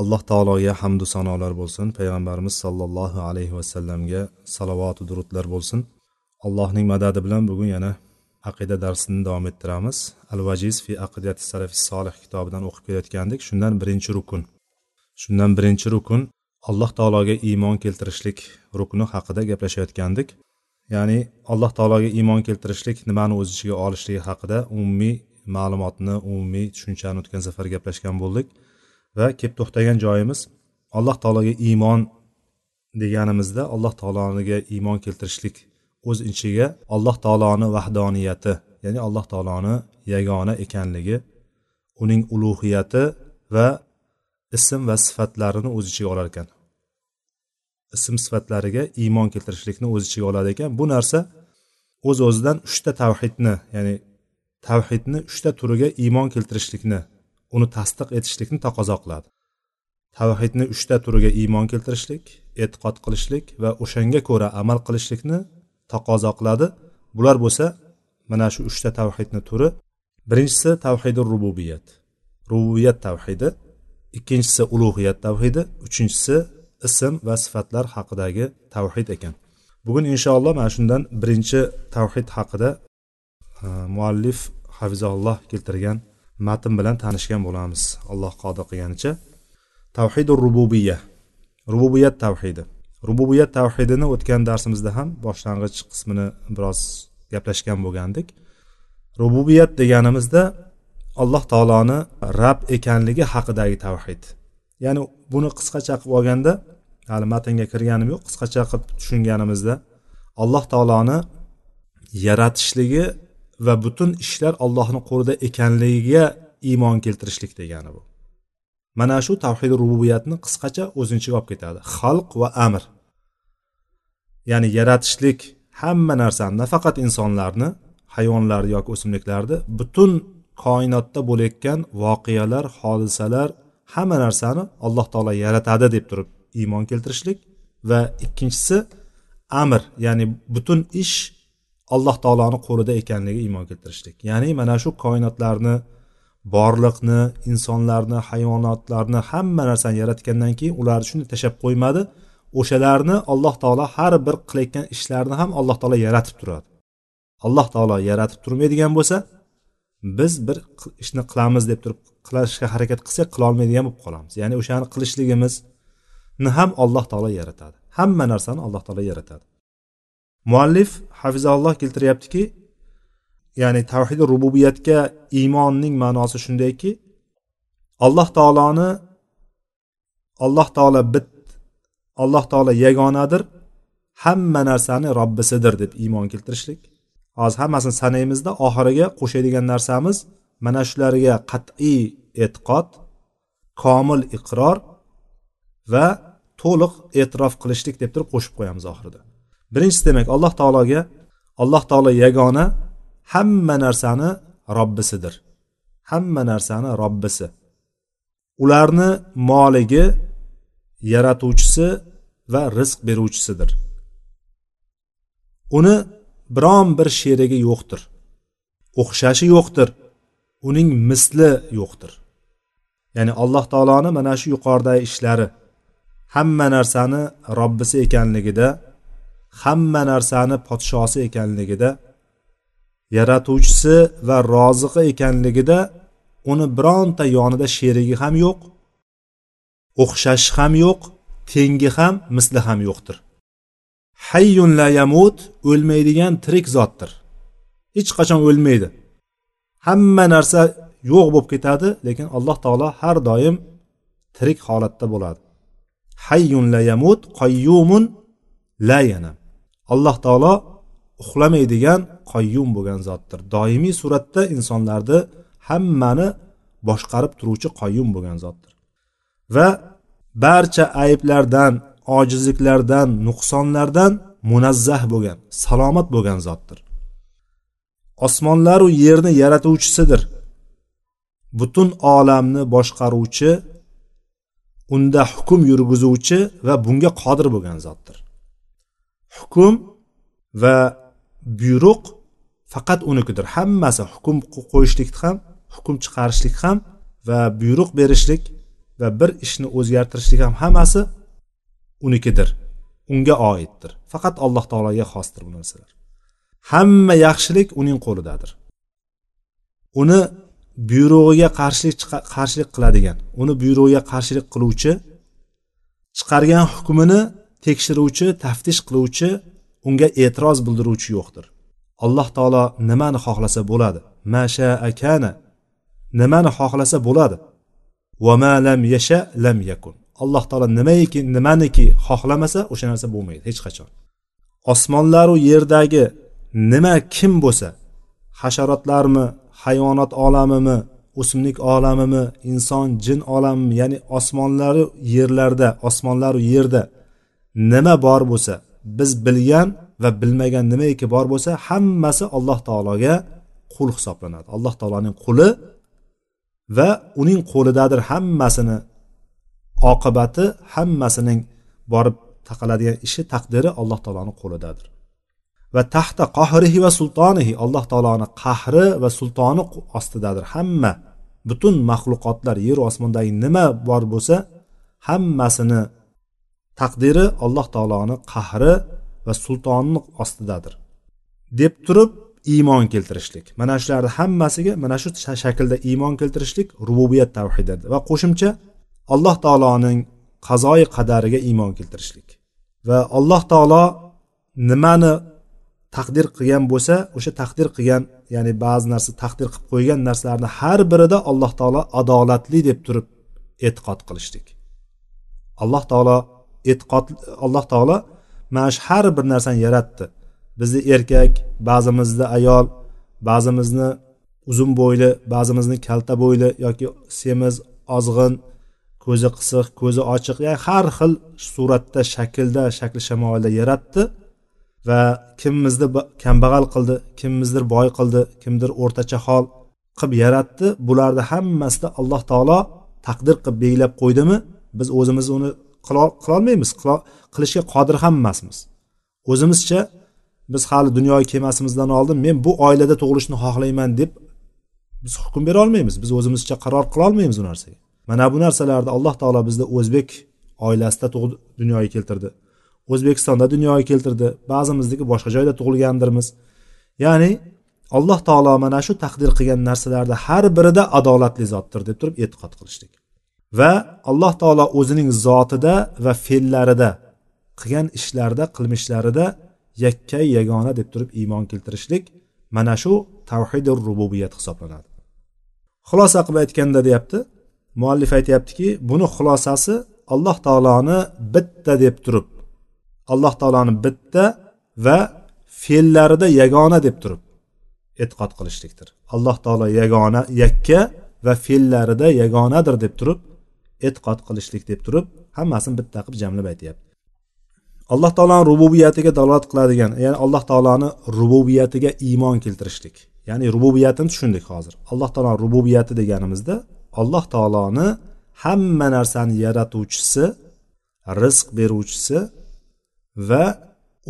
Alloh taologa hamdu sanolar bo'lsin. Payg'ambarimiz sollallohu alayhi vasallamga salovatu durudlar bo'lsin. Allohning madadi bilan bugun yana aqida darsini davom ettiramiz. Al vajiz fi aqidati salafi solih kitobidan o'qib kelayotgandik. Shundan birinchi rukun. Shundan birinchi rukun alloh taologa iymon keltirishlik rukni haqida gaplashayotgandik. Ya'ni alloh taologa iymon keltirishlik nimani o'z ichiga olishligi haqida umumiy ma'lumotni umumiy tushunchani o'tgan safar gaplashgan bo'ldik. Va kelib to'xtagan joyimiz alloh taologa iymon deganimizda alloh taologa iymon keltirishlik o'z ichiga alloh taoloni vahdoniyati ya'ni alloh taoloni yagona ekanligi uning ulug'iyati va ism va sifatlarini o'z ichiga olar ekan. Ism sifatlariga iymon keltirishlikni o'z ichiga oladi ekan. Bu narsa o'z o'zidan uchta tavhidni ya'ni tavhidni uchta turiga iymon keltirishlikni uni tasdiq etishlikni taqozo qiladi. Tavhidni uchta turiga iymon keltirishlik e'tiqod qilishlik va o'shanga ko'ra amal qilishlikni taqozo qiladi. Bular bo'lsa mana shu uchta tavhidni turi. Birinchisi tavhidi rububiyat. Rububiyat tavhidi ikkinchisi ulug'iyat tavhidi uchinchisi ism va sifatlar haqidagi tavhid ekan. Bugun inshaalloh mana shundan birinchi tavhid haqida e, muallif hafizalloh keltirgan matn bilan tanishgan bo'lamiz. Alloh qodir qilganicha. Tavhidu rububiya rububiyat tavhidi. Rububiyat tavhidini o'tgan darsimizda ham boshlang'ich qismini biroz gaplashgan bo'lgandik. Rububiyat deganimizda alloh taoloni rab ekanligi haqidagi tavhid. Ya'ni buni qisqacha qilib olganda hali matnga kirganim yo'q qisqacha qilib tushunganimizda alloh taoloni yaratishligi va butun ishlar allohni qo'lida ekanligiga iymon keltirishlik degani bu. Mana shu tavhid rububiyatni qisqacha o'zini ichiga olib ketadi. Xalq va amr. Ya'ni yaratishlik hamma narsani nafaqat insonlarni hayvonlarni yoki o'simliklarni butun koinotda bo'layotgan voqealar hodisalar hamma narsani alloh taolo yaratadi deb turib iymon keltirishlik va ikkinchisi amr ya'ni butun ish alloh taoloni qo'lida ekanligiga iymon keltirishlik. Ya'ni mana shu koinotlarni borliqni insonlarni hayvonotlarni hamma narsani yaratgandan keyin ularni shunday tashlab qo'ymadi. O'shalarni alloh taolo har bir qilayotgan ishlarini ham alloh taolo yaratib turadi. Alloh taolo yaratib turmaydigan bo'lsa biz bir ishni qilamiz deb turib qilishga harakat qilsak qilolmaydigan bo'lib qolamiz. Ya'ni o'shani qilishligimizni ham alloh taolo yaratadi. Hamma narsani alloh taolo yaratadi. Muallif hafizalloh keltiryaptiki ya'ni tavhidi rububiyatga iymonning ma'nosi shundayki alloh taoloni alloh taolo bit alloh taolo yagonadir hamma narsani robbisidir deb iymon keltirishlik. Hozir hammasini sanaymizda oxiriga qo'shadigan narsamiz mana shularga qat'iy e'tiqod komil iqror va to'liq e'tirof qilishlik deb turib qo'shib qo'yamiz oxirida. Birinchisi demak alloh taologa alloh taolo yagona hamma narsani robbisidir. Hamma narsani robbisi. Ularni moligi yaratuvchisi va rizq beruvchisidir. Uni biron bir sherigi yo'qdir. O'xshashi yo'qdir. Uning misli yo'qdir. Ya'ni alloh taoloni mana shu yuqoridagi ishlari hamma narsani robbisi ekanligida hamma narsani podshosi ekanligida yaratuvchisi va roziqi ekanligida uni bironta yonida sherigi ham yo'q o'xshashi ham yo'q tengi ham misli ham yo'qdir. Hayyun la yamut o'lmaydigan tirik zotdir. Hech qachon o'lmaydi. Hamma narsa yo'q bo'lib ketadi lekin alloh taolo har doim tirik holatda bo'ladi. Hayyun la yamut qayyumun la yanam. Alloh taolo uxlamaydigan qoyyum bo'lgan zotdir. Doimiy suratda insonlarni hammani boshqarib turuvchi qoyyum bo'lgan zotdir. Va barcha ayblardan ojizliklardan nuqsonlardan munazzah bo'lgan salomat bo'lgan zotdir. Osmonlaru yerni yaratuvchisidir. Butun olamni boshqaruvchi unda hukm yurgizuvchi va bunga qodir bo'lgan zotdir. Hukm va buyruq faqat unikidir. Hammasi hukm qo'yishlik ham hukm chiqarishlik ham va buyruq berishlik va bir ishni o'zgartirishlik ham hammasi unikidir unga oiddir faqat alloh taologa xosdir bu narsalar. Hamma yaxshilik uning qo'lidadir. Uni buyrug'iga qarshilik qarshilik qiladigan uni buyrug'iga qarshilik qiluvchi chiqargan hukmini tekshiruvchi taftish qiluvchi unga e'tiroz bildiruvchi yo'qdir. Alloh taolo nimani xohlasa bo'ladi? Masha akana nimani xohlasa bo'ladi? Va ma lam yasha lam yakun. Alloh taolo nimaiki nimaniki xohlamasa o'sha narsa bo'lmaydi hech qachon. Osmonlaru yerdagi nima kim bo'lsa hasharotlarmi hayvonot olamimi o'simlik olamimi inson jin olamimi ya'ni osmonlaru yerlarda osmonlaru yerda nima bor bo'lsa biz bilgan va bilmagan nimaiki bor bo'lsa hammasi alloh taologa qul hisoblanadi. Alloh taoloning quli va uning qo'lidadir hammasini oqibati hammasining borib taqaladigan ishi taqdiri alloh taoloni qo'lidadir va taxta qohrihi va sultonihi alloh taoloni qahri va sultoni ostidadir. Hamma butun maxluqotlar yer osmondagi nima bor bo'lsa hammasini taqdiri alloh taoloni qahri va sultonini ostidadir. Deb turib iymon keltirishlik. Mana shularni hammasiga mana shu shaklda iymon keltirishlik rububiyat tavhidi va qo'shimcha alloh taoloning qazoi qadariga iymon keltirishlik. Va alloh taolo nimani taqdir qilgan bo'lsa o'sha taqdir qilgan ya'ni ba'zi narsa taqdir qilib qo'ygan narsalarni har birida alloh taolo adolatli deb turib e'tiqod qilishlik. Alloh taolo e'tiqod alloh taolo mana shu har bir narsani yaratdi. Bizni erkak ba'zimizni ayol ba'zimizni uzun bo'yli ba'zimizni kalta bo'yli yoki semiz ozg'in ko'zi qisiq ko'zi ochiq ya'ni har xil suratda shaklda shakli shamoilda yaratdi va kimimizni kambag'al qildi kimimizdir boy qildi kimdir o'rtacha hol qilib yaratdi. Bularni hammasida alloh taolo taqdir qilib belgilab qo'ydimi? Biz o'zimiz uni qilolmaymiz. Qilishga qodir ham emasmiz. O'zimizcha biz hali dunyoga kelmasimizdan oldin men bu oilada tug'ilishni xohlayman deb biz hukm bera olmaymiz. Biz o'zimizcha qaror qilolmaymiz u narsaga. Mana bu narsalarni alloh taolo bizni o'zbek oilasida dunyoga keltirdi. O'zbekistonda dunyoga keltirdi. Ba'zimizniki boshqa joyda tug'ilgandirmiz. Ya'ni alloh taolo mana shu taqdir qilgan narsalarni har birida adolatli zotdir deb turib e'tiqod qilishlik va alloh taolo o'zining zotida va fe'llarida qilgan ishlarida qilmishlarida yakkay yagona deb turib iymon keltirishlik mana shu tavhidi rububiyat hisoblanadi. Xulosa qilib aytganda deyapti muallif aytyaptiki buni xulosasi alloh taoloni bitta deb turib alloh taoloni bitta va fe'llarida yagona deb turib e'tiqod qilishlikdir. Alloh taolo yagona yakka va fe'llarida yagonadir deb turib e'tiqod qilishlik deb turib hammasini bitta qilib jamlab aytyapti. Alloh taoloni rububiyatiga dalolat qiladigan ya'ni alloh taoloni rububiyatiga iymon keltirishlik. Ya'ni rububiyatini tushundik hozir. Alloh taoloni rububiyati deganimizda alloh taoloni hamma narsani yaratuvchisi rizq beruvchisi va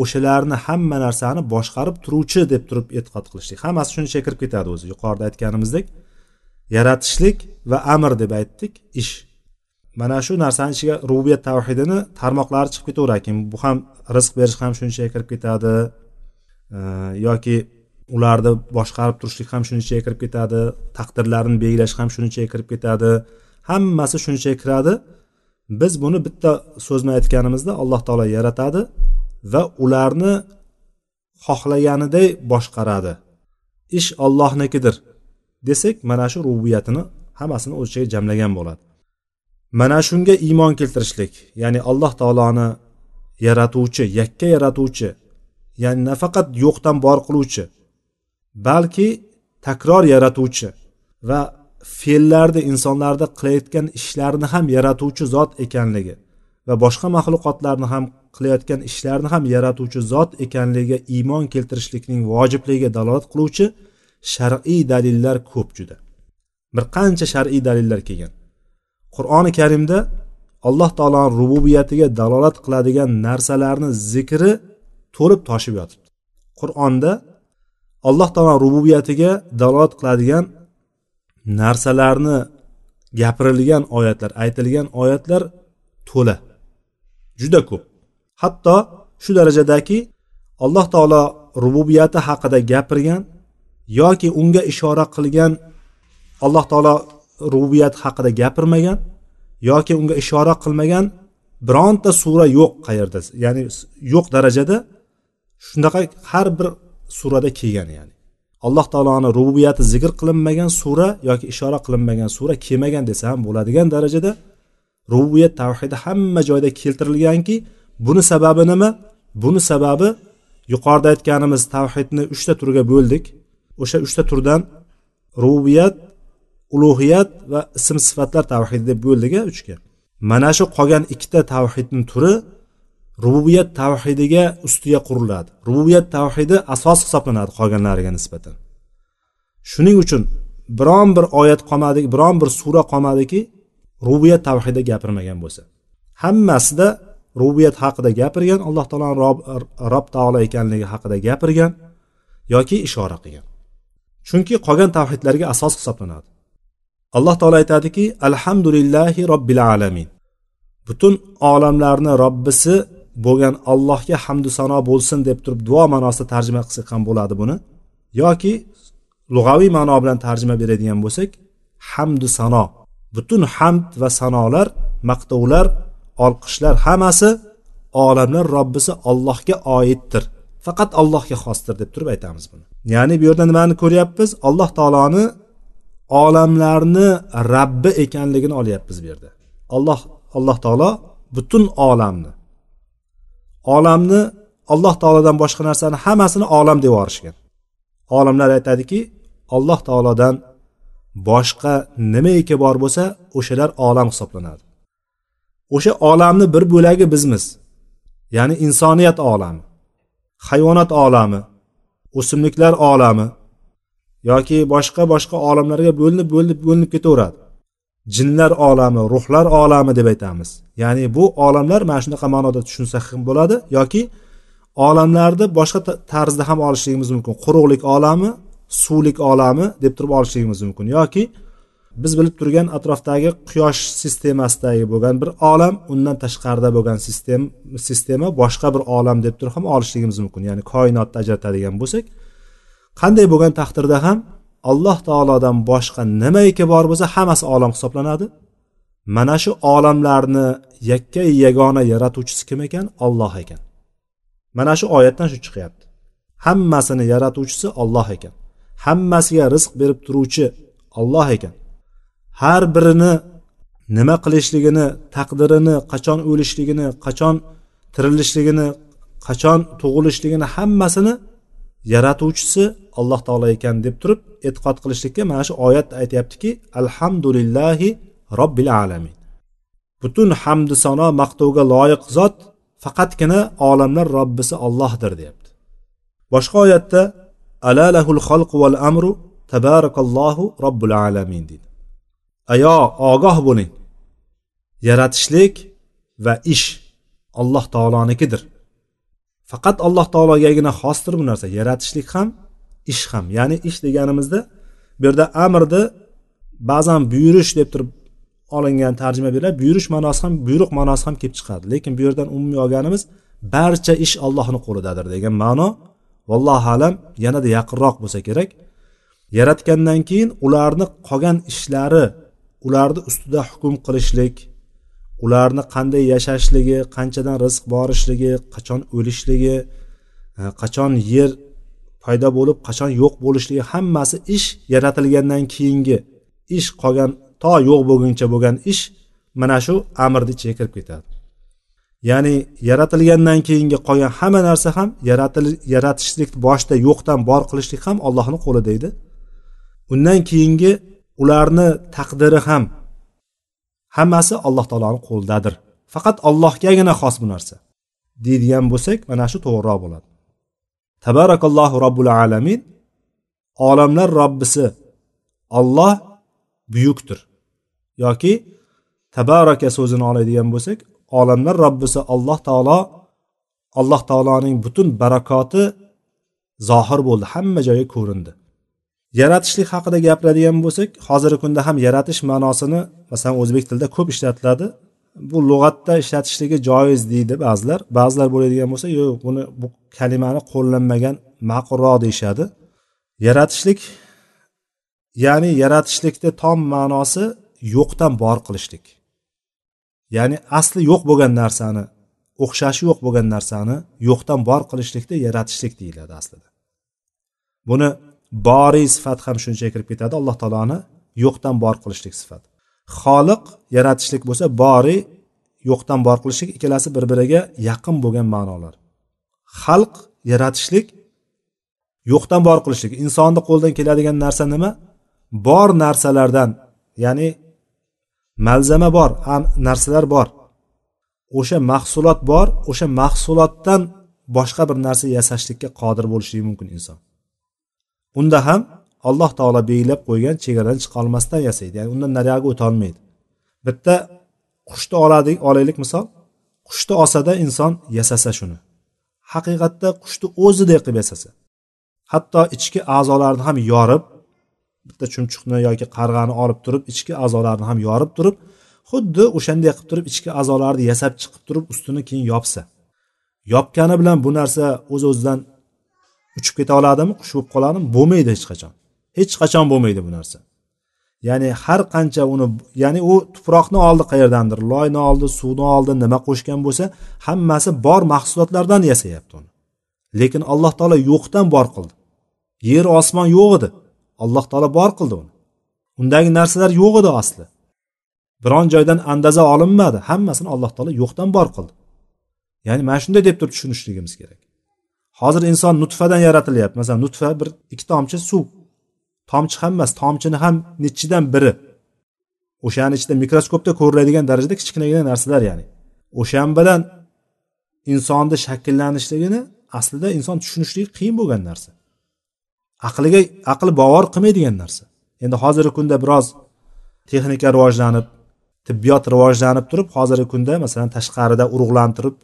o'shalarni hamma narsani boshqarib turuvchi deb turib e'tiqod qilishlik. Hammasi shuni ichiga kirib ketadi o'zi. Yuqorida aytganimizdek yaratishlik va amr deb aytdik ish mana shu narsani ichiga rububiyat tavhidini tarmoqlari chiqib ketaverar ekan bu ham rizq berish ham shuni ichiga kirib ketadi. Yoki ularni boshqarib turishlik ham shuni ichiga kirib ketadi. Taqdirlarini belgilash ham shuni ichiga kirib ketadi. Hammasi shuni ichiga kiradi. Biz buni bitta so'z bilan aytganimizda alloh taolo yaratadi va ularni xohlaganiday boshqaradi. Ish ollohnikidir desak mana shu rububiyatini hammasini o'z ichiga jamlagan bo'ladi. Mana shunga iymon keltirishlik. Ya'ni alloh taoloni yaratuvchi yakka yaratuvchi ya'ni nafaqat yo'qdan bor qiluvchi balki takror yaratuvchi va fe'llarni insonlarda qilayotgan ishlarni ham yaratuvchi zot ekanligi va boshqa maxluqotlarni ham qilayotgan ishlarni ham yaratuvchi zot ekanligiga iymon keltirishlikning vojibligiga dalolat qiluvchi shar'iy dalillar ko'p juda. Bir qancha shar'iy dalillar kelgan. Qur'oni karimda alloh taoloni rububiyatiga dalolat qiladigan narsalarni zikri to'lib toshib yotibdi. Qur'onda alloh taolo rububiyatiga dalolat qiladigan narsalarni gapirilgan oyatlar aytilgan oyatlar to'la. Juda ko'p. Hatto shu darajadaki alloh taolo rububiyati haqida gapirgan yoki unga ishora qilgan alloh taolo rubiyat haqida gapirmagan yoki unga ishora qilmagan bironta sura yo'q qayerda ya'ni yo'q darajada shunaqa har bir surada kelgan ya'ni alloh taoloni rububiyati zikr qilinmagan sura yoki ishora qilinmagan sura kelmagan desa ham bo'ladigan darajada rububiyat tavhidi hamma joyda keltirilganki buni sababi nima? Buni sababi yuqorida aytganimiz tavhidni uchta turga bo'ldik o'sha uchta turdan rububiyat ulug'iyat va ism sifatlar tavhidi deb bo'ldik uchga mana shu qolgan ikkita tavhidni turi rububiyat tavhidiga ustiga quriladi. Rububiyat tavhidi asos hisoblanadi qolganlariga nisbatan. Shuning uchun biron bir oyat qolmadiki biron bir sura qolmadiki rububiyat tavhidi gapirmagan bo'lsa. Hammasida rububiyat haqida gapirgan alloh taoloni rob, rob taolo ekanligi haqida gapirgan yoki ishora qilgan. Chunki qolgan tavhidlarga asos hisoblanadi. Alloh taolo aytadiki alhamdulillahi robbil alamin. Butun olamlarni robbisi bo'lgan allohga hamdu sano bo'lsin deb turib duo ma'nosida tarjima qilsak ham bo'ladi buni. Yoki lug'aviy ma'no bilan tarjima beradigan bo'lsak hamdu sano butun hamd va sanolar maqtovlar olqishlar hammasi olamlar robbisi allohga oiddir faqat allohga xosdir deb turib aytamiz buni. Ya'ni bu yerda nimani ko'ryapmiz? Alloh taoloni olamlarni rabbi ekanligini olyapmiz bu yerda. Alloh alloh taolo butun olamni olamni alloh taolodan boshqa narsani hammasini olam deb yuborishgan. Olimlar aytadiki alloh taolodan boshqa nimaiki bor bo'lsa o'shalar olam hisoblanadi. O'sha olamni bir bo'lagi bizmiz. Ya'ni insoniyat olami hayvonot olami o'simliklar olami yoki boshqa boshqa olamlarga bo'linib bo'linib bo'linib ketaveradi. Jinlar olami ruhlar olami deb aytamiz. Ya'ni bu olamlar mana shunaqa ma'noda tushunsak ham bo'ladi yoki olamlarni boshqa tarzda ham olishligimiz mumkin. Quruqlik olami suvlik olami deb turib olishligimiz mumkin. Yoki biz bilib turgan atrofdagi quyosh sistemasidagi bo'lgan bir olam undan tashqarida bo'lgan sistem sistema boshqa bir olam deb turib ham olishligimiz mumkin. Ya'ni koinotni ajratadigan bo'lsak qanday bo'lgan taqdirda ham alloh taolodan boshqa nimaiki bor bo'lsa hammasi olam hisoblanadi. Mana shu olamlarni yakka yagona yaratuvchisi kim ekan? Olloh ekan. Mana shu oyatdan shu chiqyapti. Hammasini yaratuvchisi olloh ekan. Hammasiga rizq berib turuvchi olloh ekan. Har birini nima qilishligini taqdirini qachon o'lishligini qachon tirilishligini qachon tug'ilishligini hammasini yaratuvchisi alloh taolo ekan deb turib e'tiqod qilishlikka mana shu oyat aytyaptiki alhamdulillahi robbil alamin. Butun hamdu sano maqtovga loyiq zot faqatgina olamlar robbisi ollohdir deyapti. Boshqa oyatda alalahul xalqu val amru tabarakallohu robbil alamin deydi. Ayo ogoh bo'ling. Yaratishlik va ish alloh taolonikidir. Faqat alloh taologagina xosdir bu narsa yaratishlik ham ish ham. Ya'ni ish deganimizda bu yerda amrni ba'zan buyurish deb turib olingan tarjima beriladi. Buyurish ma'nosi ham buyruq ma'nosi ham kelib chiqadi. Lekin bu yerdan umumiy olganimiz barcha ish allohni qo'lidadir degan ma'no vallohu alam yanada yaqinroq bo'lsa kerak. Yaratgandan keyin ularni qolgan ishlari ularni ustida hukm qilishlik ularni qanday yashashligi qanchadan rizq borishligi qachon o'lishligi e, qachon yer paydo bo'lib qachon yo'q bo'lishligi hammasi ish yaratilgandan keyingi ish qolgan to yo'q bo'lguncha bo'lgan ish mana shu amrni ichiga kirib ketadi. Ya'ni yaratilgandan keyingi qolgan hamma narsa ham yaratishlik boshida yo'qdan bor qilishlik ham allohni qo'lida edi undan keyingi ularni taqdiri ham hammasi alloh taoloni qo'lidadir. Faqat allohgagina xos bu narsa. Deydigan bo'lsak mana shu to'g'riroq bo'ladi. Tabarakallohu robbul alamin olamlar robbisi olloh buyukdir. Yoki tabaraka so'zini oladigan bo'lsak olamlar robbisi alloh taolo alloh taoloning butun barakoti zohir bo'ldi. Hamma joyga ko'rindi. Yaratishlik haqida gapiradigan bo'lsak hozirgi kunda ham yaratish ma'nosini masalan o'zbek tilida ko'p ishlatiladi. Bu lug'atda ishlatishligi joiz deydi ba'zilar. Ba'zilar bo'ladigan bo'lsa yo'q buni bu kalimani qo'llanmagan ma'qulroq deyishadi. Yaratishlik ya'ni yaratishlikni tom ma'nosi yo'qdan bor qilishlik. Ya'ni asli yo'q bo'lgan narsani o'xshashi yo'q bo'lgan narsani yo'qdan bor qilishlikni yaratishlik deyiladi aslida. Buni boriy sifat ham shunchaga kirib ketadi. Alloh taoloni yo'qdan bor qilishlik sifat. Xoliq yaratishlik bo'lsa boriy yo'qdan bor qilishlik ikkalasi bir biriga yaqin bo'lgan ma'nolar. Xalq yaratishlik yo'qdan bor qilishlik. Insonni qo'lidan keladigan narsa nima? Bor narsalardan ya'ni malzama bor narsalar bor. O'sha mahsulot bor o'sha mahsulotdan boshqa bir narsa yasashlikka qodir bo'lishligi mumkin inson. Unda ham alloh taolo belgilab qo'ygan chegaradan chiqolmasdan yasaydi ya'ni undan nariyog'iga o'tolmaydi bitta qushni oladik olaylik misol. Qushni olsada inson yasasa shuni. Haqiqatda qushni o'zidek qilib yasasa hatto ichki a'zolarini ham yorib bitta chumchuqni yoki qarg'ani olib turib ichki a'zolarini ham yorib turib xuddi o'shanday qilib turib ichki a'zolarni yasab chiqib turib ustini keyin yopsa. Yopgani bilan bu narsa o'z o'zidan uchib keta oladimi qush bo'lib qoladimi bo'lmaydi hech qachon. Hech qachon bo'lmaydi bu narsa. Ya'ni har qancha uni ya'ni u tuproqni oldi qayerdandir loyni oldi suvni oldi nima qo'shgan bo'lsa hammasi bor mahsulotlardan yasayapti uni. Lekin alloh taolo yo'qdan bor qildi. Yer osmon yo'q edi. Alloh taolo bor qildi uni. Undagi narsalar yo'q edi asli. Biron joydan andaza olinmadi. Hammasini alloh taolo yo'qdan bor qildi. Ya'ni mana shunday deb turib tushunishligimiz kerak. Hozir inson nutfadan yaratilyapti. Masalan nutfa bir ikki tomchi suv. Tomchi ham emas tomchini ham nechidan biri. O'shani ichida mikroskopda ko'riladigan darajada kichkinagina narsalar ya'ni. O'shan bilan insonni shakllanishligini aslida inson tushunishligi qiyin bo'lgan narsa. Aqliga aql bovar qilmaydigan narsa. Endi hozirgi kunda biroz texnika rivojlanib tibbiyot rivojlanib turib hozirgi kunda masalan tashqarida urug'lantirib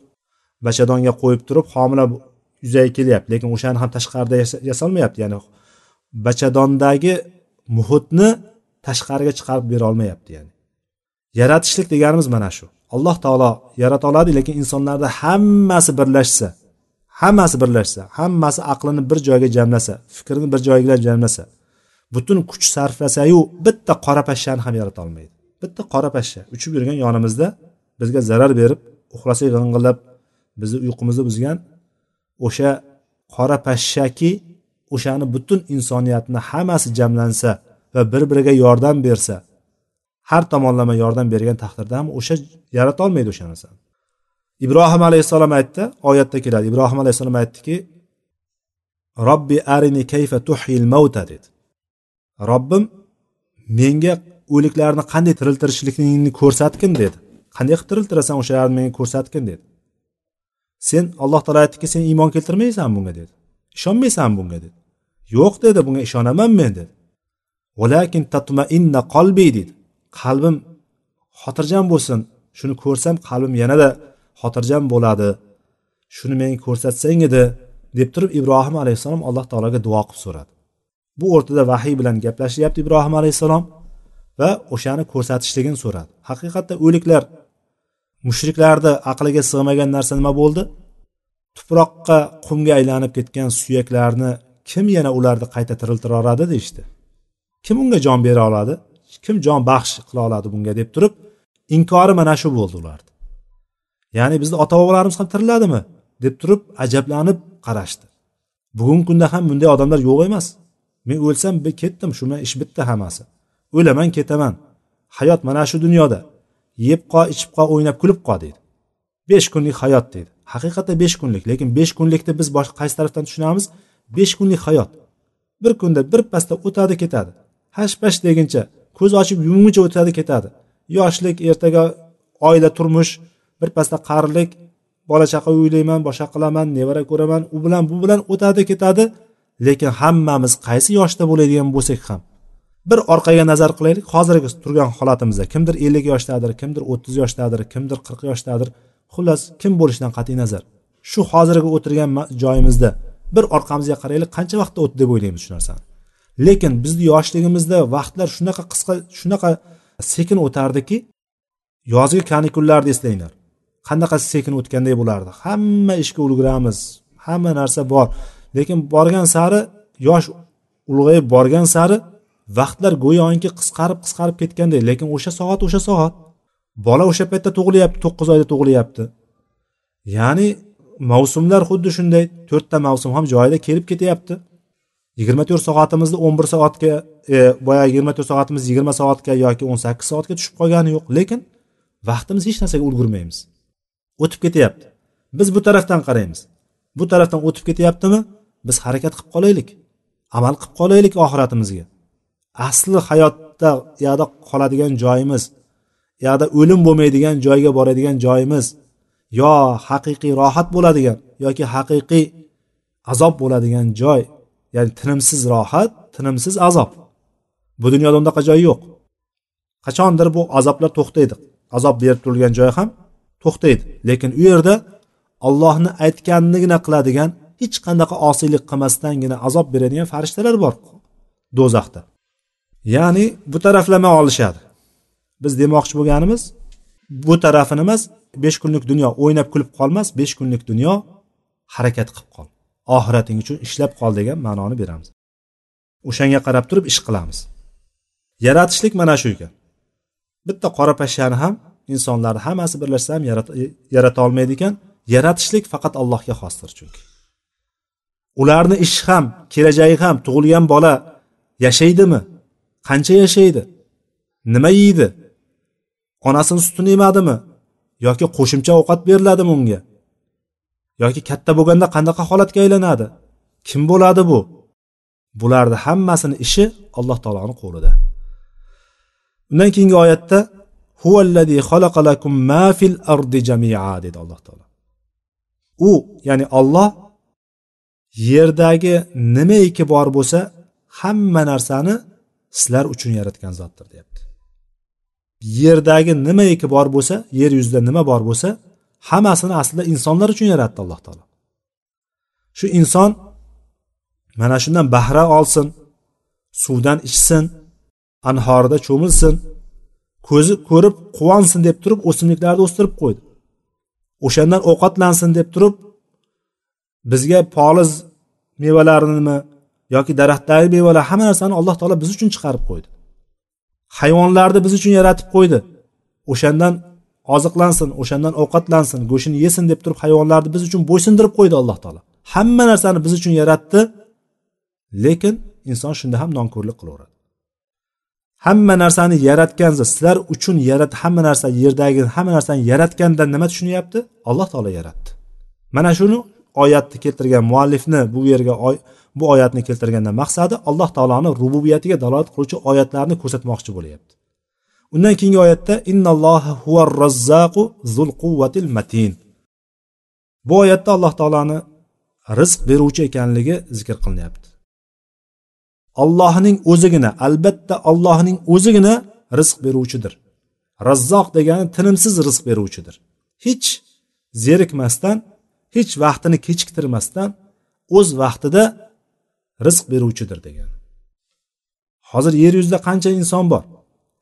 bachadonga qo'yib turib homila yuzaga kelyapti. Lekin o'shani ham tashqarida yasalmayapti ya'ni bachadondagi muhitni tashqariga chiqarib bera olmayapti ya'ni. Yaratishlik deganimiz mana shu. Alloh taolo yarata oladi lekin insonlarda hammasi birlashsa hammasi birlashsa hammasi aqlini bir joyga jamlasa fikrini bir joyga jamlasa butun kuch sarflasayu bitta qora pashshani ham yarata olmaydi. Bitta qora pashsha uchib yurgan yonimizda bizga zarar berib uxlasak g'ing'illab bizni uyqumizni buzgan o'sha qora pashshaki o'shani butun insoniyatni hammasi jamlansa va bir biriga yordam bersa har tomonlama yordam bergan taqdirda ham o'sha yaratolmaydi o'sha narsani ibrohim alayhissalom aytdi oyatda keladi. Ibrohim alayhissalom aytdiki robbi arini kayfa tuhil mavta dedi. Robbim menga o'liklarni qanday tiriltirishlikni ko'rsatgin dedi. Qanday qilib tiriltirasan o'shalarni menga ko'rsatgin dedi. Sen alloh taolo aytdiki sen iymon keltirmaysan bunga dedi. Ishonmaysan bunga dedi. Yo'q dedi bunga ishonaman men dedi. Valakin tatmainna qalbi dedi. Qalbim xotirjam bo'lsin shuni ko'rsam qalbim yanada xotirjam bo'ladi. Shuni menga ko'rsatsang edi deb turib ibrohim alayhissalom alloh taologa duo qilib so'radi. Bu o'rtada vahiy bilan gaplashyapti ibrohim alayhissalom va o'shani ko'rsatishligini so'radi. Haqiqatda o'liklar mushriklarni aqliga sig'magan narsa nima bo'ldi? Tuproqqa qumga aylanib ketgan suyaklarni kim yana ularni qayta tiriltira oladi deyishdi. Kim unga jon bera oladi? Kim jon baxsh qila oladi bunga deb turib inkori mana shu bo'ldi ularni. Ya'ni bizni ota bobolarimiz ham tiriladimi? deb turib ajablanib qarashdi. Bugungi kunda ham bunday odamlar yo'q emas. Men o'lsam ketdim shu bilan ish bitdi hammasi. O'laman ketaman. Hayot mana shu dunyoda. Yeb qo ichib qo o'ynab kulib qo deydi. Besh kunlik hayot deydi. Haqiqatda besh kunlik lekin besh kunlikni biz boshqa qaysi tarafdan tushunamiz? Besh kunlik hayot. Bir kunda bir pasda o'tadi ketadi. Hash pash deguncha ko'z ochib yumguncha o'tadi ketadi. Yoshlik ertaga oila turmush birpasda qarilik bola chaqa uylayman boshqa qilaman nevara ko'raman u bilan bu bilan o'tadi ketadi. Lekin hammamiz qaysi yoshda bo'ladigan bo'lsak ham bir orqaga nazar qilaylik. Hozirgi turgan holatimizda kimdir ellik yoshdadir kimdir o'ttiz yoshdadir kimdir qirq yoshdadir. Xullas kim bo'lishidan qat'iy nazar? Shu hozirgi o'tirgan joyimizda bir orqamizga qaraylik qancha vaqtda o'tdi deb o'ylaymiz shu narsani. Lekin bizni yoshligimizda vaqtlar shunaqa qisqa shunaqa sekin o'tardiki yozgi kanikullarni eslanglar. Qanaqa sekin o'tganday bo'lardi? Hamma ishga ulguramiz hamma narsa bor. Lekin borgan sari yosh ulg'ayib borgan sari vaqtlar go'yoki qisqarib qisqarib ketganday lekin o'sha soat o'sha soat. Bola o'sha paytda tug'ilyapti to'qqiz oyda tug'ilyapti. Ya'ni mavsumlar xuddi shunday to'rtta mavsum ham joyida kelib ketyapti. Yigirma to'rt soatimizni o'n bir soatga e, boyagi yigirma to'rt soatimiz yigirma soatga yoki o'n sakkiz soatga tushib qolgani yo'q. Lekin vaqtimiz hech narsaga ulgurmaymiz. O'tib ketyapti. Biz bu tarafdan qaraymiz. Bu tarafdan o'tib ketyaptimi biz harakat qilib qolaylik. Amal qilib qolaylik oxiratimizga. Asli hayotda u yoqda qoladigan joyimiz u yoqda o'lim bo'lmaydigan joyga boradigan joyimiz yo haqiqiy rohat bo'ladigan yoki haqiqiy azob bo'ladigan joy ya'ni tinimsiz rohat tinimsiz azob. Bu dunyoda unaqa joy yo'q. Qachondir bu azoblar to'xtaydi. Azob berib turilgan joy ham to'xtaydi. Lekin u yerda ollohni aytganligina qiladigan hech qanaqa osiylik qilmasdangina azob beradigan farishtalar bor. Do'zaxda. Ya'ni bu taraflama olishadi. Biz demoqchi bo'lganimiz bu tarafini emas besh kunlik dunyo o'ynab kulib qolmas besh kunlik dunyo harakat qilib qol. Oxirating uchun ishlab qol degan ma'noni beramiz. O'shanga qarab turib ish qilamiz. Yaratishlik mana shu ekan. Bitta qora pashshani ham insonlarni hammasi birlashsa ham yarata olmaydi ekan. Yaratishlik faqat allohga xosdir chunki. Ularni ishi ham kelajagi ham tug'ilgan bola yashaydimi? Qancha yashaydi? Nima yeydi? Onasini sutini yemadimi? Yoki qo'shimcha ovqat beriladimi unga? Yoki katta bo'lganda qanaqa holatga aylanadi? Kim bo'ladi bu? Bularni hammasini ishi alloh taoloni qo'lida. Undan keyingi oyatda huvallazi xalaqa lakum ma fil ardi jamia dedi alloh taolo. U ya'ni olloh yerdagi nimaiki bor bo'lsa hamma narsani sizlar uchun yaratgan zotdir deyapti. Yerdagi nimaiki bor bo'lsa yer yuzida nima bor bo'lsa hammasini aslida insonlar uchun yaratdi alloh taolo. Shu inson mana shundan bahra olsin suvdan ichsin anhorida cho'milsin ko'zi ko'rib quvonsin deb turib o'simliklarni o'stirib qo'ydi. O'shandan ovqatlansin deb turib bizga poliz mevalarinimi yoki daraxtdagi mevalar hamma narsani alloh taolo biz uchun chiqarib qo'ydi. Hayvonlarni biz uchun yaratib qo'ydi. O'shandan oziqlansin o'shandan ovqatlansin go'shtini yesin deb turib hayvonlarni biz uchun bo'ysundirib qo'ydi alloh taolo. Hamma narsani biz uchun yaratdi lekin inson shunda ham nonko'rlik qilaveradi. Hamma narsani yaratgan sizlar uchun yarat hamma narsa yerdagi hamma narsani yaratgandan nima tushunyapti? Alloh taolo yaratdi. Mana shuni oyatni keltirgan muallifni bu yerga bu oyatni keltirgandan maqsadi alloh taoloni rububiyatiga dalolat qiluvchi oyatlarni ko'rsatmoqchi bo'lyapti. Undan keyingi oyatda innalloha huvar rozzaqu zul quvvatil matin bu oyatda alloh taoloni rizq beruvchi ekanligi zikr qilinyapti. Ollohning o'zigina albatta ollohning o'zigina rizq beruvchidir. Razzoq degani tinimsiz rizq beruvchidir. Hech zerikmasdan hech vaqtini kechiktirmasdan o'z vaqtida rizq beruvchidir degan. Hozir yer yuzida qancha inson bor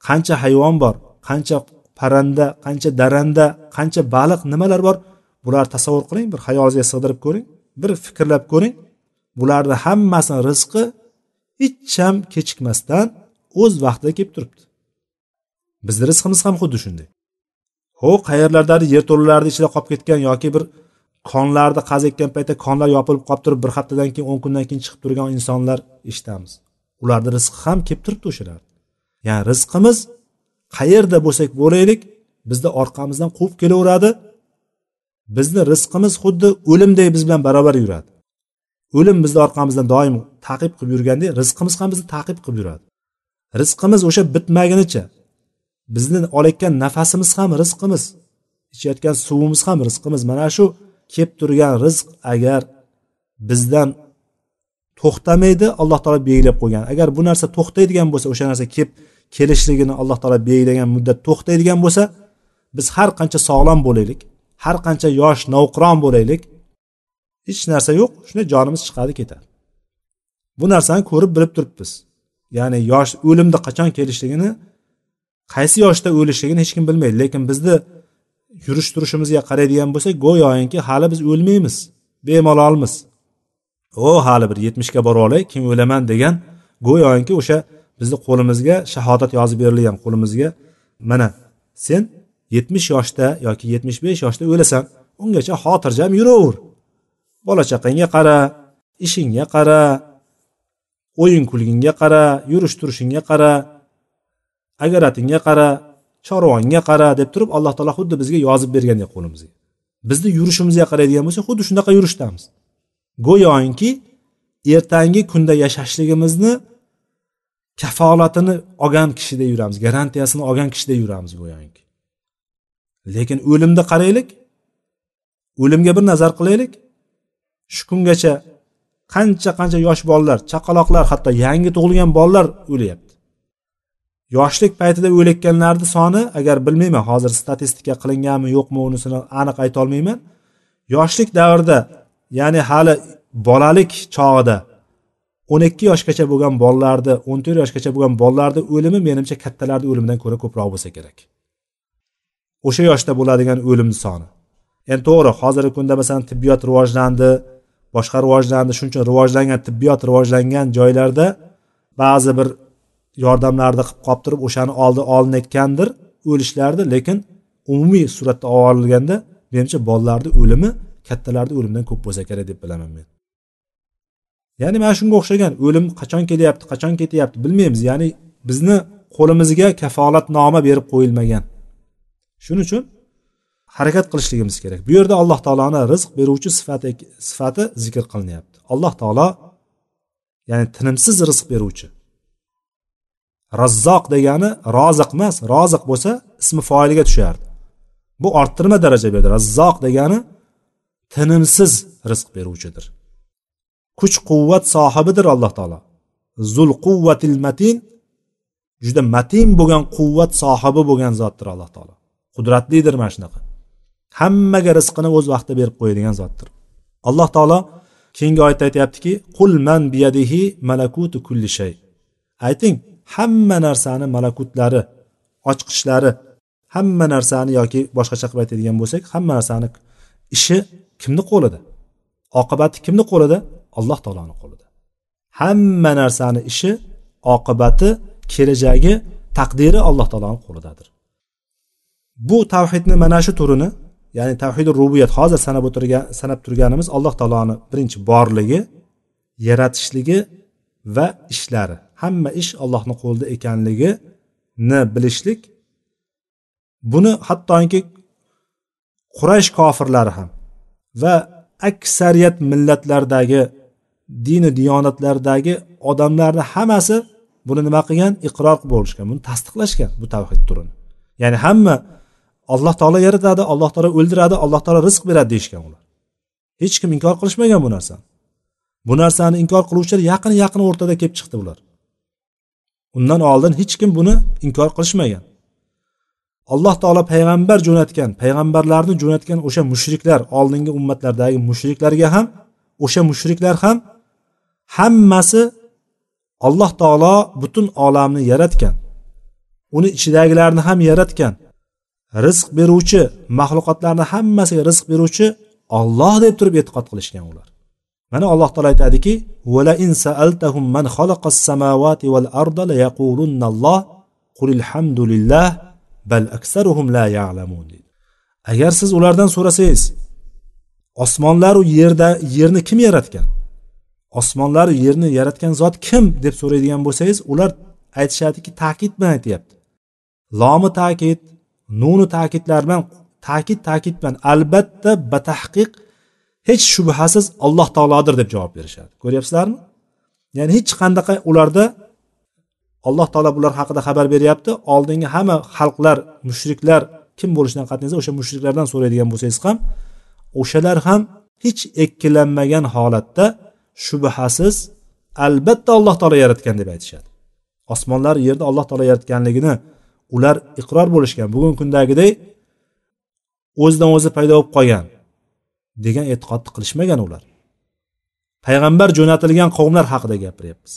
qancha hayvon bor qancha parranda qancha daranda qancha baliq nimalar bor bularni tasavvur qiling bir xayolingizga sig'dirib ko'ring bir fikrlab ko'ring. Bularni hammasini rizqi hech ham kechikmasdan o'z vaqtida kelib turibdi. Bizni rizqimiz ham xuddi shunday. Ho qayerlardadir yerto'lalarni ichida qolib ketgan yoki bir konlarni qaziyotgan paytda konlar yopilib qolib turib bir haftadan keyin o'n kundan keyin chiqib turgan insonlar eshitamiz. Ularni rizqi ham kelib turibdi o'shalarni ya'ni rizqimiz qayerda bo'lsak bo'laylik bizni orqamizdan quvib kelaveradi. Bizni rizqimiz xuddi o'limday biz bilan barobar yuradi. O'lim bizni orqamizdan doim taqib qilib yurgandek rizqimiz ham bizni taqib qilib yuradi. Rizqimiz o'sha bitmagunicha bizni olayotgan nafasimiz ham rizqimiz ichayotgan suvimiz ham rizqimiz. Mana shu kelib turgan rizq agar bizdan to'xtamaydi alloh taolo belgilab qo'ygan. Agar bu narsa to'xtaydigan bo'lsa o'sha narsa kelib kelishligini alloh taolo belgilagan muddat to'xtaydigan bo'lsa biz har qancha sog'lom bo'laylik har qancha yosh navqiron bo'laylik. Hech narsa yo'q shunday jonimiz chiqadi ketadi. Bu narsani ko'rib bilib turibmiz. Ya'ni yosh o'limni qachon kelishligini qaysi yoshda o'lishligini hech kim bilmaydi lekin bizni yurish turishimizga qaraydigan bo'lsak go'yoki hali biz o'lmaymiz bemalolmiz o hali bir yetmishga borib olay keyin o'laman degan go'yoki o'sha bizni qo'limizga shahodat yozib berilgan qo'limizga mana sen yetmish yoshda yoki yetmish besh yoshda o'lasan ungacha xotirjam yuraver bola chaqangga qara ishingga qara o'yin kulgingga qara yurish turishingga qara agaratingga qara chorvangga qara deb turib alloh taolo xuddi bizga yozib bergandek qo'limizga bizni yurishimizga qaraydigan bo'lsak xuddi shunaqa yurishdamiz. Go'yoki ertangi kunda yashashligimizni kafolatini olgan kishidek yuramiz garantiyasini olgan kishidek yuramiz go'yoki. Lekin o'limni qaraylik o'limga bir nazar qilaylik. Shu kungacha qancha qancha yosh bolalar chaqaloqlar hatto yangi tug'ilgan bolalar o'lyapti. Yoshlik paytida o'layotganlarni soni agar bilmayman hozir statistika qilinganmi yo'qmi unisini aniq aytolmayman yoshlik davrida ya'ni hali bolalik chog'ida o'n ikki yoshgacha bo'lgan bolalarni o'n to'rt yoshgacha bo'lgan bolalarni o'limi menimcha kattalarni o'limidan ko'ra ko'proq bo'lsa kerak. O'sha yoshda bo'ladigan o'lim soni. Endi to'g'ri hozirgi kunda masalan tibbiyot rivojlandi boshqa rivojlandi shuning uchun rivojlangan tibbiyot rivojlangan joylarda ba'zi bir yordamlarni qilib qolib turib o'shani oldi olinayotgandir o'lishlarni lekin umumiy suratda olganda menimcha bolalarni o'limi kattalarni o'limidan ko'p bo'lsa kerak deb bilaman men. Ya'ni mana shunga o'xshagan o'lim qachon kelyapti qachon ketyapti bilmaymiz. Ya'ni bizni qo'limizga kafolatnoma berib qo'yilmagan. Shuning uchun harakat qilishligimiz kerak. Bu yerda alloh taoloni rizq beruvchi sifati sifati zikr qilinyapti. Alloh taolo ya'ni tinimsiz rizq beruvchi. Razzoq degani roziq emas roziq bo'lsa ismi foiliga tushardi. Bu orttirma daraja berdi. Razzoq degani tinimsiz rizq beruvchidir. Kuch quvvat sohibidir alloh taolo. Zul quvvatil matin juda matin bo'lgan quvvat sohibi bo'lgan zotdir alloh taolo. Qudratlidir mana shunaqa. Hammaga rizqini o'z vaqtida berib qo'yadigan zotdir. Alloh taolo keyingi oyatda aytyaptiki qul man biyadihi malakutu kulli shay. Ayting hamma narsani malakutlari ochqichlari hamma narsani yoki boshqacha qilib aytadigan bo'lsak hamma narsani ishi kimni qo'lida? Oqibati kimni qo'lida? Alloh taoloni qo'lida. Hamma narsani ishi oqibati kelajagi taqdiri alloh taoloni qo'lidadir. Bu tavhidni mana shu turini ya'ni tavhidi rubiyat hozir sanab o'tirgan sanab turganimiz alloh taoloni birinchi borligi yaratishligi va ishlari. Hamma ish allohni qo'lida ekanligini bilishlik buni hattoki quraysh kofirlari ham va aksariyat millatlardagi dini diyonatlardagi odamlarni hammasi buni nima qilgan? Iqror bo'lishgan buni tasdiqlashgan bu tavhid turini. Ya'ni hamma alloh taolo yaratadi alloh taolo o'ldiradi alloh taolo rizq beradi deyishgan ular. Hech kim inkor qilishmagan bu narsani. Bu narsani inkor qiluvchilar yaqin yaqin o'rtada kelib chiqdi ular. Undan oldin hech kim buni inkor qilishmagan. Alloh taolo payg'ambar jo'natgan payg'ambarlarni jo'natgan o'sha mushriklar oldingi ummatlardagi mushriklarga ham o'sha mushriklar ham hammasi alloh taolo butun olamni yaratgan. Uni ichidagilarni ham yaratgan. Rizq beruvchi maxluqotlarni hammasiga rizq beruvchi olloh deb turib e'tiqod qilishgan ular. Mana alloh taolo aytadiki vala man samawati val arda la qulil hamdulillah bal aksaruhum la ya'lamun. Agar siz ulardan so'rasangiz osmonlaru yerda yerni kim yaratgan? Osmonlaru yerni yaratgan zot kim deb so'raydigan bo'lsangiz ular aytishadiki ta'kid bilan aytyapti. Lomi ta'kid nuni ta'kidlar bilan ta'kid ta'kid bilan albatta batahqiq hech shubhasiz alloh taolodir deb javob berishadi. Ko'ryapsizlarmi? Ya'ni hech qanaqa ularda alloh taolo bular haqida xabar beryapti oldingi hamma xalqlar mushriklar kim bo'lishidan qat'iy nazar o'sha mushriklardan so'raydigan bo'lsangiz ham o'shalar ham hech ikkilanmagan holatda shubhasiz albatta alloh taolo yaratgan deb aytishadi. Osmonlar yerni alloh taolo yaratganligini ular iqror bo'lishgan. Bugungi kundagiday o'zidan o'zi paydo bo'lib qolgan. Degan e'tiqodni qilishmagan ular. Payg'ambar jo'natilgan qavmlar haqida gapiryapmiz.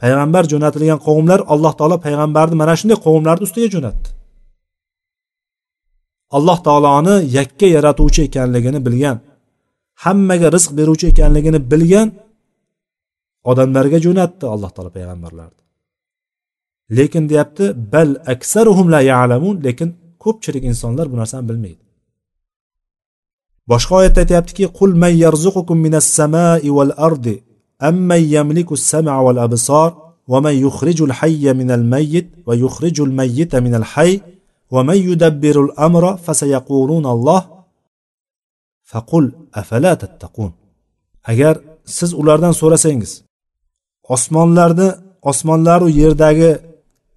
Payg'ambar jo'natilgan qavmlar alloh taolo payg'ambarni mana shunday qavmlarni ustiga jo'natdi. Alloh taoloni yakka yaratuvchi ekanligini bilgan hammaga rizq beruvchi ekanligini bilgan odamlarga jo'natdi alloh taolo payg'ambarlarni. Lekin deyapti bal aksaruhum la ya'lamun lekin ko'pchilik insonlar bu narsani bilmaydi. Boshqa oyatda aytyaptiki qul man yarzuqukum minas samai val ardi amman yamliku as-sam'a wal absar va man yukhrijul hayya minal mayyit va yukhrijul mayyita minal hayy va man yudabbirul amra fasayaqulun alloh faqul afala tattaqun? Agar siz ulardan so'rasangiz osmonlarni osmonlaru yerdagi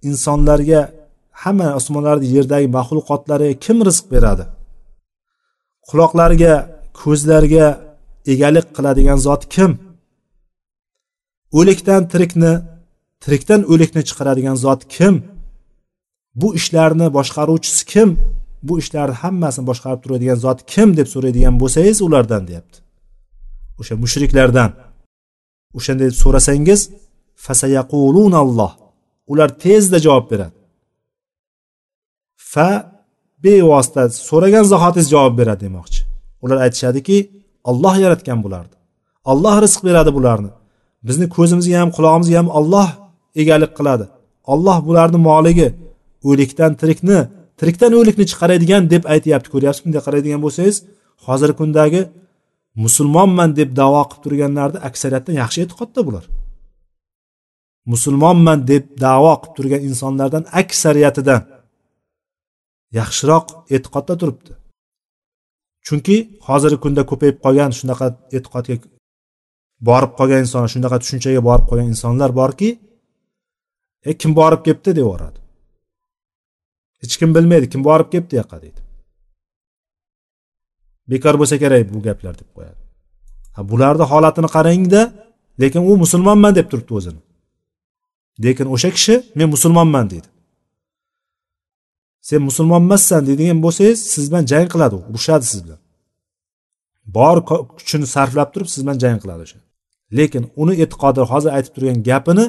insonlarga hamma osmonlarni yerdagi maxluqotlariga kim rizq beradi? Quloqlarga ko'zlarga egalik qiladigan zot kim? O'likdan tirikni tirikdan o'likni chiqaradigan zot kim? Bu ishlarni boshqaruvchisi kim? Bu ishlarni hammasini boshqarib turadigan zot kim deb so'raydigan bo'lsangiz ulardan deyapti. O'sha mushriklardan. O'shanday so'rasangiz fasayaqulunalloh. Ular tezda javob beradi. Fa bevosita so'ragan zahotingiz javob beradi demoqchi. Ular aytishadiki olloh yaratgan bularni olloh rizq beradi bularni. Bizni ko'zimizga ham qulog'imizga ham olloh egalik qiladi. Olloh bularni moligi o'likdan tirikni tirikdan o'likni chiqaradigan deb aytyapti. Ko'ryapsizmi? Bunday qaraydigan bo'lsangiz hozirgi kundagi musulmonman deb davo qilib turganlarni aksariyatdan yaxshi e'tiqodda bular. Musulmonman deb davo qilib turgan insonlardan aksariyatidan yaxshiroq e'tiqodda turibdi. Chunki hozirgi kunda ko'payib qolgan shunaqa e'tiqodga borib qolgan insonlar shunaqa tushunchaga borib qolgan insonlar borki e kim borib kelibdi deb hech kim bilmaydi kim borib kelibdi yoqqa? deydi. Bekor bo'lsa kerak bu gaplar deb qo'yadi. Bularni holatini qarangda lekin u musulmonman deb turibdi o'zini. Lekin o'sha kishi men musulmonman deydi. Sen musulmon emassan deydigan bo'lsangiz siz bilan jang qiladi u urushadi siz bilan bor kuchini sarflab turib siz bilan jang qiladi o'sha. Lekin uni e'tiqodi hozir aytib turgan gapini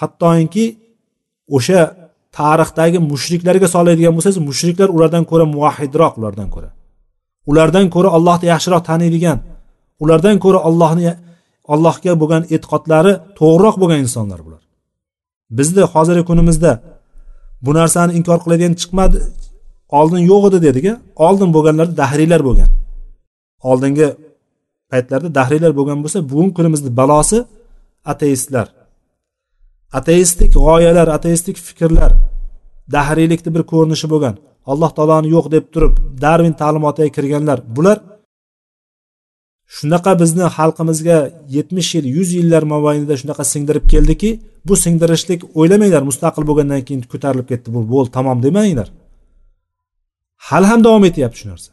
hattoki o'sha tarixdagi mushriklarga soladigan bo'lsangiz mushriklar ulardan ko'ra muvahidroq ulardan ko'ra. Ulardan ko'ra allohni yaxshiroq taniydigan ulardan ko'ra allohni allohga bo'lgan e'tiqodlari to'g'riroq bo'lgan insonlar bular. Bizni hozirgi kunimizda bu narsani inkor qiladigan chiqmadi oldin yo'q edi dediku oldin bo'lganlarda dahriylar bo'lgan. Oldingi paytlarda dahriylar bo'lgan bo'lsa bugungi kunimizni balosi ateistlar. Ateistik g'oyalar ateistik fikrlar dahriylikni bir ko'rinishi bo'lgan alloh taoloni yo'q deb turib darvin ta'limotiga kirganlar bular shunaqa bizni xalqimizga yetmish yil yuz yillar mobaynida shunaqa singdirib keldiki bu singdirishlik o'ylamanglar mustaqil bo'lgandan keyin ko'tarilib ketdi bu bo'ldi tamom demanglar. Hali ham davom etyapti shu narsa.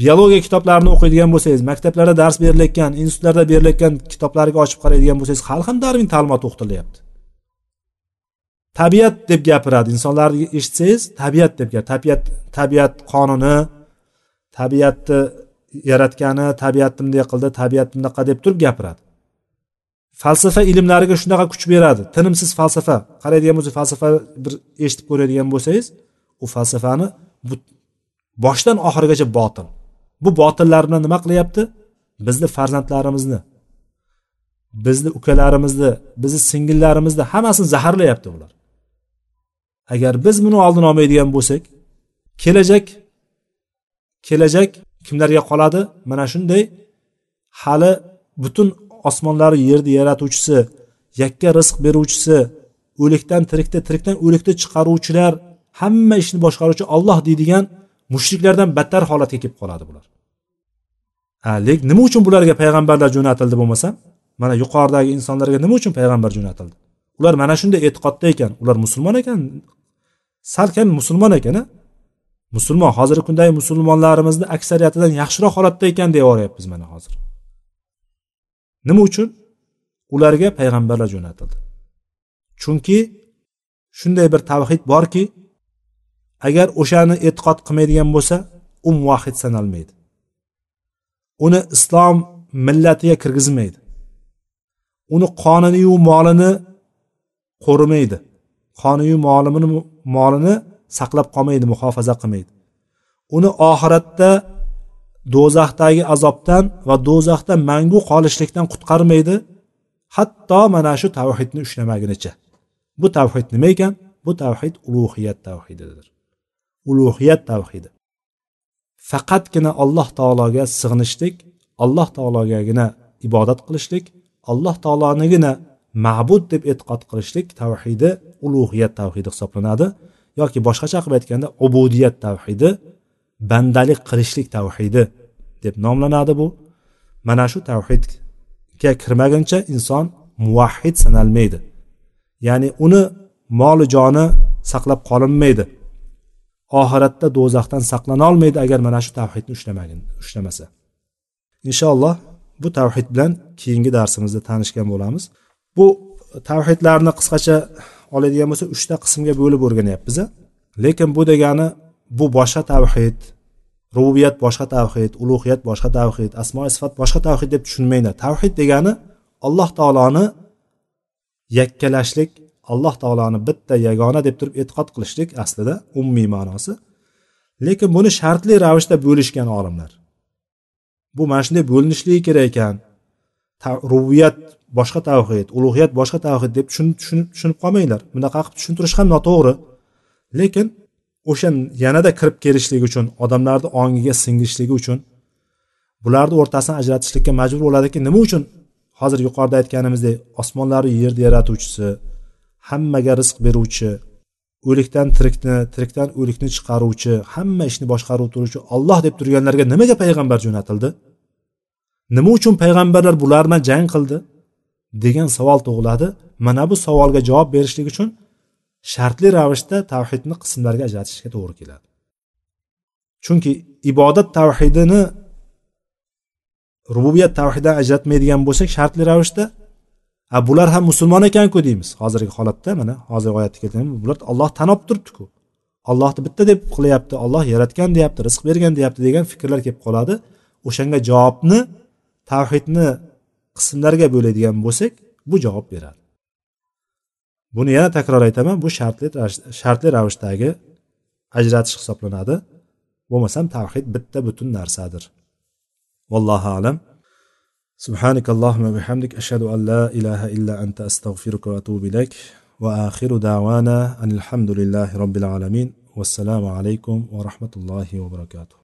Biologiya kitoblarini o'qiydigan bo'lsangiz maktablarda dars berilayotgan institutlarda berilayotgan kitoblarga ochib qaraydigan bo'lsangiz hali ham darvin ta'limoti o'qitilyapti. Tabiat deb gapiradi insonlarni eshitsangiz tabiat deb gap tabiat tabiat qonuni tabiatni yaratgani tabiatni bunday qildi tabiat bunaqa deb turib gapiradi. Falsafa ilmlariga shunaqa kuch beradi. Tinimsiz falsafa. Qaraydigan bo'lsangiz falsafa bir eshitib ko'radigan bo'lsangiz u falsafani bu boshdan oxirigacha botil. Bu botillar bilan nima qilyapti? Bizni farzandlarimizni bizni ukalarimizni bizni singillarimizni hammasini zaharlayapti bular agar biz buni oldini olmaydigan bo'lsak kelajak kelajak kimlarga qoladi? Mana shunday. Hali butun osmonlarni yerni yaratuvchisi yakka rizq beruvchisi o'likdan tirikda tirikdan o'likni chiqaruvchilar hamma ishni boshqaruvchi olloh deydigan mushriklardan battar holatga kelib qoladi bular. Lekin nima uchun bularga payg'ambarlar jo'natildi bo'lmasa? Mana yuqoridagi insonlarga nima uchun payg'ambar jo'natildi? Ular mana shunday e'tiqodda ekan. Ular musulmon ekan. Salkam musulmon ekan musulmon hozirgi kundagi musulmonlarimizni aksariyatidan yaxshiroq holatda ekan deyoryapmiz mana hozir. Nima uchun? Ularga payg'ambarlar jo'natildi. Chunki shunday bir tavhid borki agar o'shani e'tiqod qilmaydigan bo'lsa u muvahid sanalmaydi. Uni islom millatiga kirgizmaydi. Uni qoniniyu molini qo'rimaydi. Qonuniyu molini molini saqlab qolmaydi muhofaza qilmaydi. Uni oxiratda do'zaxdagi azobdan va do'zaxda mangu qolishlikdan qutqarmaydi. Hatto mana shu tavhidni ushlamagunicha bu tavhid nima ekan? Bu tavhid ulug'iyat tavhididir. Ulug'iyat tavhidi. Faqatgina alloh taologa sig'inishlik alloh taologagina ibodat qilishlik alloh taolonigina ma'bud deb e'tiqod qilishlik tavhidi ulug'iyat tavhidi hisoblanadi. Yoki boshqacha qilib aytganda ubudiyat tavhidi bandalik qilishlik tavhidi deb nomlanadi bu. Mana shu tavhidga kirmaguncha inson muvahhid sanalmaydi. Ya'ni uni moli joni saqlab qolinmaydi. Oxiratda do'zaxdan saqlanolmaydi agar mana shu tavhidni ushlamagin ushlamasa. Inshaalloh bu tavhid bilan keyingi darsimizda tanishgan bo'lamiz. Bu tavhidlarni qisqacha oladigan bo'lsa uchta qismga bo'lib o'rganyapmiz lekin bu degani bu boshqa tavhid rububiyat boshqa tavhid ulug'iyat boshqa tavhid asmo sifat boshqa tavhid deb tushunmanglar tavhid degani alloh taoloni yakkalashlik alloh taoloni bitta yagona deb turib e'tiqod qilishlik aslida umumiy ma'nosi. Lekin buni shartli ravishda bo'lishgan olimlar bu mana shunday bo'linishligi kerak ekan. Rububiyat boshqa tavhid ulug'iyat boshqa tavhid deb tushunib tushunib qolmanglar. Bunaqa qilib tushuntirish ham noto'g'ri. Lekin o'sha yanada kirib kelishligi uchun odamlarni ongiga singishligi uchun bularni o'rtasini ajratishlikka majbur bo'ladiki nima uchun hozir yuqorida aytganimizdek osmonlarni yerni yaratuvchisi hammaga rizq beruvchi o'likdan tirikni tirikdan o'likni chiqaruvchi hamma ishni boshqarib turuvchi olloh deb turganlarga nimaga payg'ambar jo'natildi? Nima uchun payg'ambarlar bular bilan jang qildi? Degan savol tug'iladi. Mana bu savolga javob berishlik uchun shartli ravishda tavhidni qismlarga ajratishga to'g'ri keladi. Chunki ibodat tavhidini rububiyat tavhididan ajratmaydigan bo'lsak shartli ravishda a bular ham musulmon ekanku deymiz. Hozirgi holatda mana hozirgi oyatda kelgan bular olloh tan olib turibdiku. Ollohni bitta deb qilyapti olloh yaratgan deyapti rizq bergan deyapti degan fikrlar kelib qoladi. O'shanga javobni tavhidni qismlarga bo'ladigan bo'lsak bu javob beradi buni yana takror aytaman bu shartli shartli ravishdagi ajratish hisoblanadi bo'lmasam tavhid bitta butun narsadir vallohu alam سبحانك اللهم وبحمدك أشهد أن لا إله إلا أنت أستغفرك وأتوب إليك وآخر دعوانا أن الحمد لله رب العالمين والسلام عليكم ورحمة الله وبركاته